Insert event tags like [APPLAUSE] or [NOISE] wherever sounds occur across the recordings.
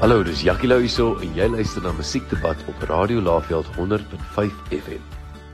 Hallo, dis Jackie Lou hierso en jy luister na Musiekdebat op Radio Laveld 100.5 FM.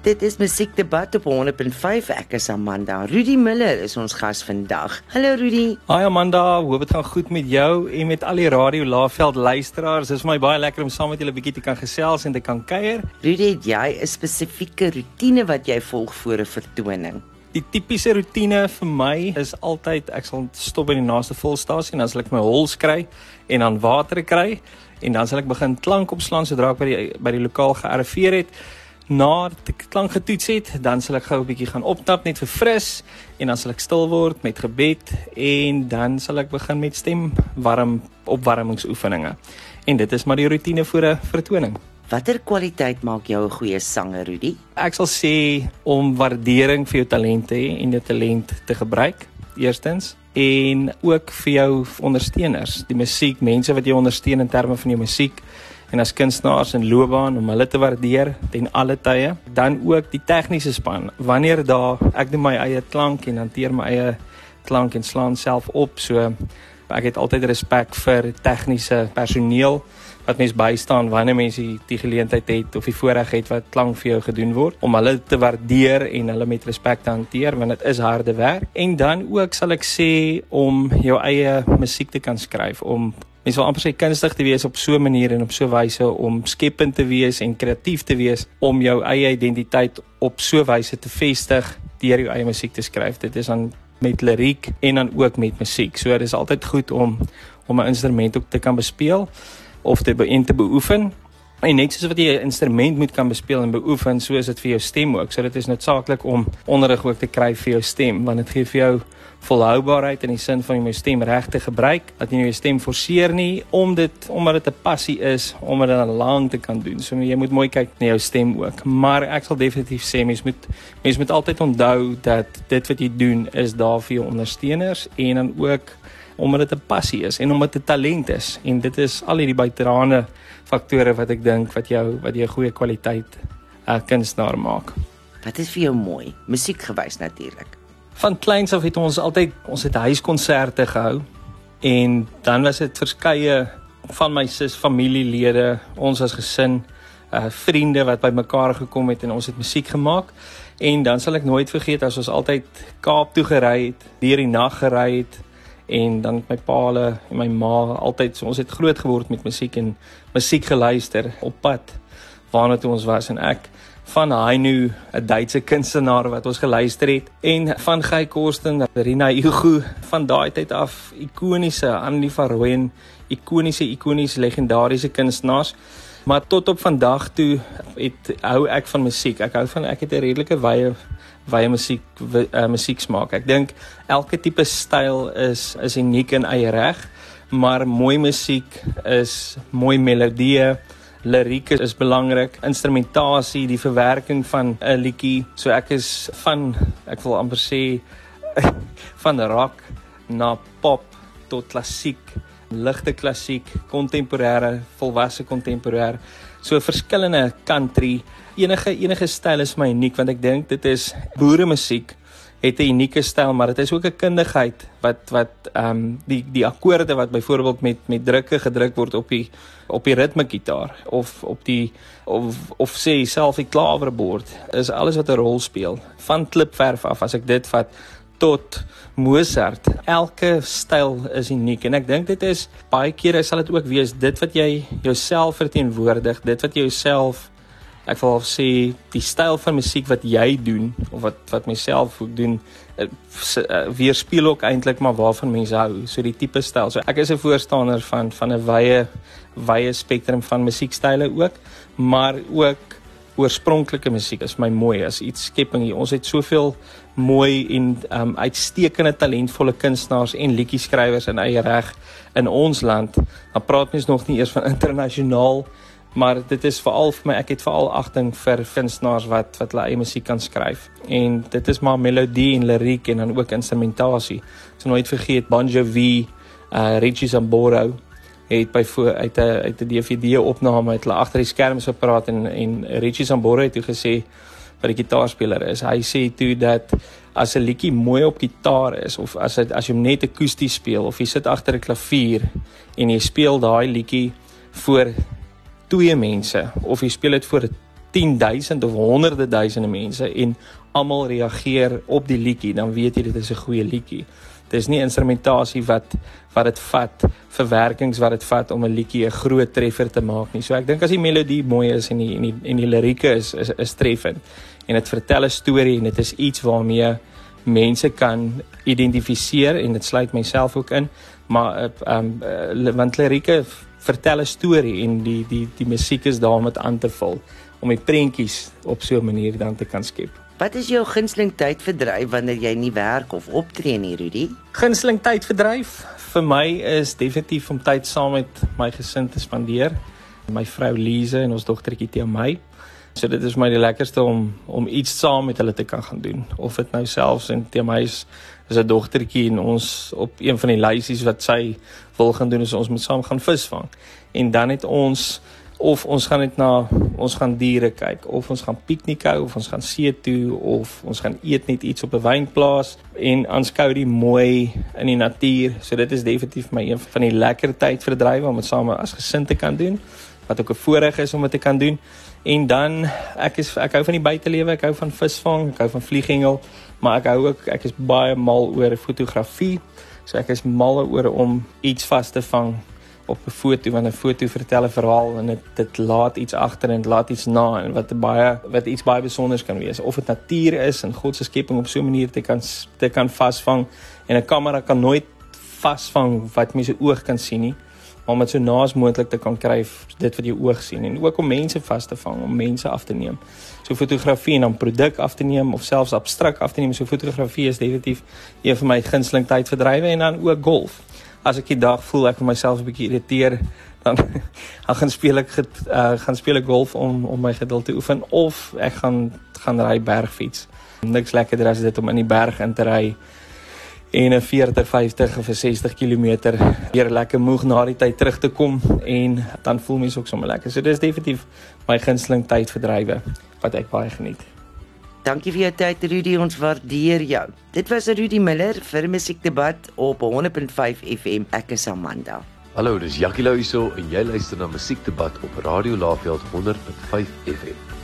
Dit is Musiekdebat op 100.5. Ek is Amanda. Rudy Miller is ons gas vandag. Hallo Rudy. Hi Amanda, hoop dit gaan goed met jou en met al die Radio Laveld luisteraars. Dit is my baie lekker om saam met julle 'n bietjie te kan gesels en te kan kuier. Rudy, jy 'n spesifieke rotine wat jy volg voor 'n vertoning. Die tipiese rotine vir my is altyd ek sal stop by die naaste volstasie en dan sal ek my hols kry en dan water kry en dan sal ek begin klank opslaan sodra ek by die by die lokaal gearriveer het. Na die klank getoets het, dan sal ek gou 'n bietjie gaan optap net vir fris en dan sal ek stil word met gebed en dan sal ek begin met stem warm opwarmingsoefeninge. En dit is maar die rotine voor 'n vertoning. Watter kwaliteit maak jou 'n goeie sanger, Rudy? Ek sal sê om waardering vir jou talente en jou talent te gebruik. Eerstens, en ook vir jou ondersteuners, die musiek, mense wat jou ondersteun in terme van jou musiek en as kunstenaars en loopbaan om hulle te waardeer ten alle tye. Dan ook die tegniese span. Wanneer daar ek doen my eie klank en hanteer my eie klank en slaan self op, so ek het altyd respek vir tegniese personeel wat mens bystaan wanneer mense die geleentheid het of die voorreg het wat klank vir jou gedoen word om hulle te waardeer en hulle met respek te hanteer want dit is harde werk. En dan ook sal ek sê om jou eie musiek te kan skryf om mens wil amper sê kunstig te wees op so 'n manier en op so 'n wyse om skepend te wees en kreatief te wees om jou eie identiteit op so 'n wyse te vestig deur jou eie musiek te skryf. Dit is dan met liriek en dan ook met musiek. So dit is altyd goed om om 'n instrument ook te kan bespeel of te be te beoefen. En net soos wat jy 'n instrument moet kan bespeel en beoefen, so is dit vir jou stem ook. So dit is noodsaaklik om onderrig ook te kry vir jou stem, want dit gee vir jou volhoubaarheid in die sin van om jou stem reg te gebruik, dat jy nie jou stem forceer nie om dit omdat dit 'n passie is om dit dan lank te kan doen. So jy moet mooi kyk na jou stem ook. Maar ek sal definitief sê mens moet mens moet altyd onthou dat dit wat jy doen is daar vir jou ondersteuners en dan ook omdat dit 'n passie is en omdat dit talent is en dit is al hierdie buiterane faktore wat ek dink wat jou wat jy 'n goeie kwaliteit uh, kunstenaar maak. Wat is vir jou mooi? Musiek gewys natuurlik. Van kleins af het ons altyd ons het huiskonserte gehou en dan was dit verskeie van my sis familielede, ons as gesin, uh vriende wat bymekaar gekom het en ons het musiek gemaak. En dan sal ek nooit vergeet as ons altyd Kaap toe gery het, deur die nag gery het en dan my paale en my ma altyd so ons het groot geword met musiek en musiek geluister op pad waarna toe ons was. En ek van Hainu 'n Duitse kunstenaar wat ons geluister het en van Guy Kosten Rina Hugo van daai tyd af ikoniese Annie van Rooyen ikoniese ikoniese legendariese kunstenaars. Maar tot op vandag toe het hou ek van musiek. Ek hou van ek het 'n redelike wye wye musiek uh, musiek smaak. Ek dink elke tipe styl is is uniek in eie reg, maar mooi musiek is mooi melodieë, liriek is belangrik, instrumentasie, die verwerking van 'n liedjie. So ek is van ek wil amper sê [LAUGHS] van rock na pop tot klassiek, ligte klassiek, kontemporêre, volwasse kontemporêr. So verskillende country enige enige styl is my uniek want ek dink dit is boere musiek het 'n unieke styl maar dit is ook 'n kundigheid wat wat ehm um, die die akkoorde wat byvoorbeeld met met drukke gedruk word op die op die ritmegitaar of op die of of sê self die klawerbord is alles wat 'n rol speel van klipverf af as ek dit vat tot Mozart. Elke styl is uniek en ek dink dit is baie kere sal dit ook wees dit wat jy jouself verteenwoordig, dit wat jy jouself ek wil sê die styl van musiek wat jy doen of wat wat myself ook doen uh, weerspieël ook eintlik maar waarvan mense hou so die tipe styl so ek is 'n voorstander van van 'n wye wye spektrum van musiekstyle ook maar ook oorspronklike musiek is my mooi. As iets skepping hier ons het soveel mooi en um, uitstekende talentvolle kunstenaars en liedjieskrywers in eie reg in ons land. Dan praat mens nog nie eers van internasionaal maar dit is veral vir my ek het veral agting vir kunstenaars wat wat hulle eie musiek kan skryf. En dit is maar melodie en liriek en dan ook instrumentasie. Ek sal nooit vergeet Bon Jovi, uh Richie Sambora het by voor uit 'n uit 'n DVD opname het hulle agter die skerms gepraat en en Richie Sambora het toe gesê wat die gitaarspeler is. Hy sê toe dat as 'n liedjie mooi op gitaar is of as dit as jy net akoesties speel of jy sit agter 'n klavier en jy speel daai liedjie voor twee mense of jy speel dit voor 10000 of honderde duisende mense en almal reageer op die liedjie, dan weet jy dit is 'n goeie liedjie. Dis nie instrumentasie wat wat dit vat, verwerkings wat dit vat om 'n liedjie 'n groot treffer te maak nie. So ek dink as die melodie mooi is en die en die en die lirieke is is is treffend en dit vertel 'n storie en dit is iets waarmee mense kan identifiseer en dit sluit myself ook in, maar ehm um, want lirieke vertel 'n storie en die die die musiek is daar om dit aan te vul om die prentjies op so 'n manier dan te kan skep. Wat is jou gunsteling tydverdryf wanneer jy nie werk of optree nie, Rudy? Gunsteling tydverdryf vir my is definitief om tyd saam met my gesin te spandeer. My vrou Lize en ons dogtertjie Tia my. So dit is my die lekkerste om om iets saam met hulle te kan gaan doen. Of dit nou selfs en Tia my is 'n dogtertjie en ons op een van die lysies wat sy wil gaan doen is ons moet saam gaan visvang. En dan het ons of ons gaan net na ons gaan diere kyk of ons gaan piknik hou of ons gaan see toe of ons gaan eet net iets op 'n wynplaas en aanskou die mooi in die natuur. So dit is definitief my een van die lekker tydverdrywe om dit saam as gesin te kan doen wat ook 'n voorreg is om dit te kan doen. En dan ek is ek hou van die buitelewe, ek hou van visvang, ek hou van vlieghengel, maar ek hou ook ek is baie mal oor fotografie. So ek is mal oor om iets vas te vang op 'n foto want 'n foto vertel 'n verhaal en dit dit laat iets agter en dit laat iets na en wat baie wat iets baie besonders kan wees of dit natuur is en God se skepping op so 'n manier te kan te kan vasvang en 'n kamera kan nooit vasvang wat mense oog kan sien nie om dit so naas moontlik te kan kry dit wat jy oog sien. En ook om mense vas te vang om mense af te neem. So fotografie en dan produk af te neem of selfs abstrakt af te neem. So fotografie is definitief een van my gunsteling tydverdrywe en dan ook golf. As ek die dag voel ek vir myself 'n bietjie irriteer dan [LAUGHS] dan gaan speel ek uh, gaan speel ek golf om om my geduld te oefen of ek gaan gaan ry bergfiets. Niks lekkerder as dit om in die berg in te ry en 'n 40, 50 of 60 km weer lekker moeg na die tyd terug te kom en dan voel mens ook sommer lekker. So dis definitief my gunsteling tydverdrywe wat ek baie geniet. Dankie vir jou tyd Rudy, ons waardeer jou. Dit was Rudy Miller vir Musiekdebat op 100.5 FM. Ek is Amanda. Hallo, dis Jackie Louiso en jy luister na Musiekdebat op Radio Laveld 100.5 FM.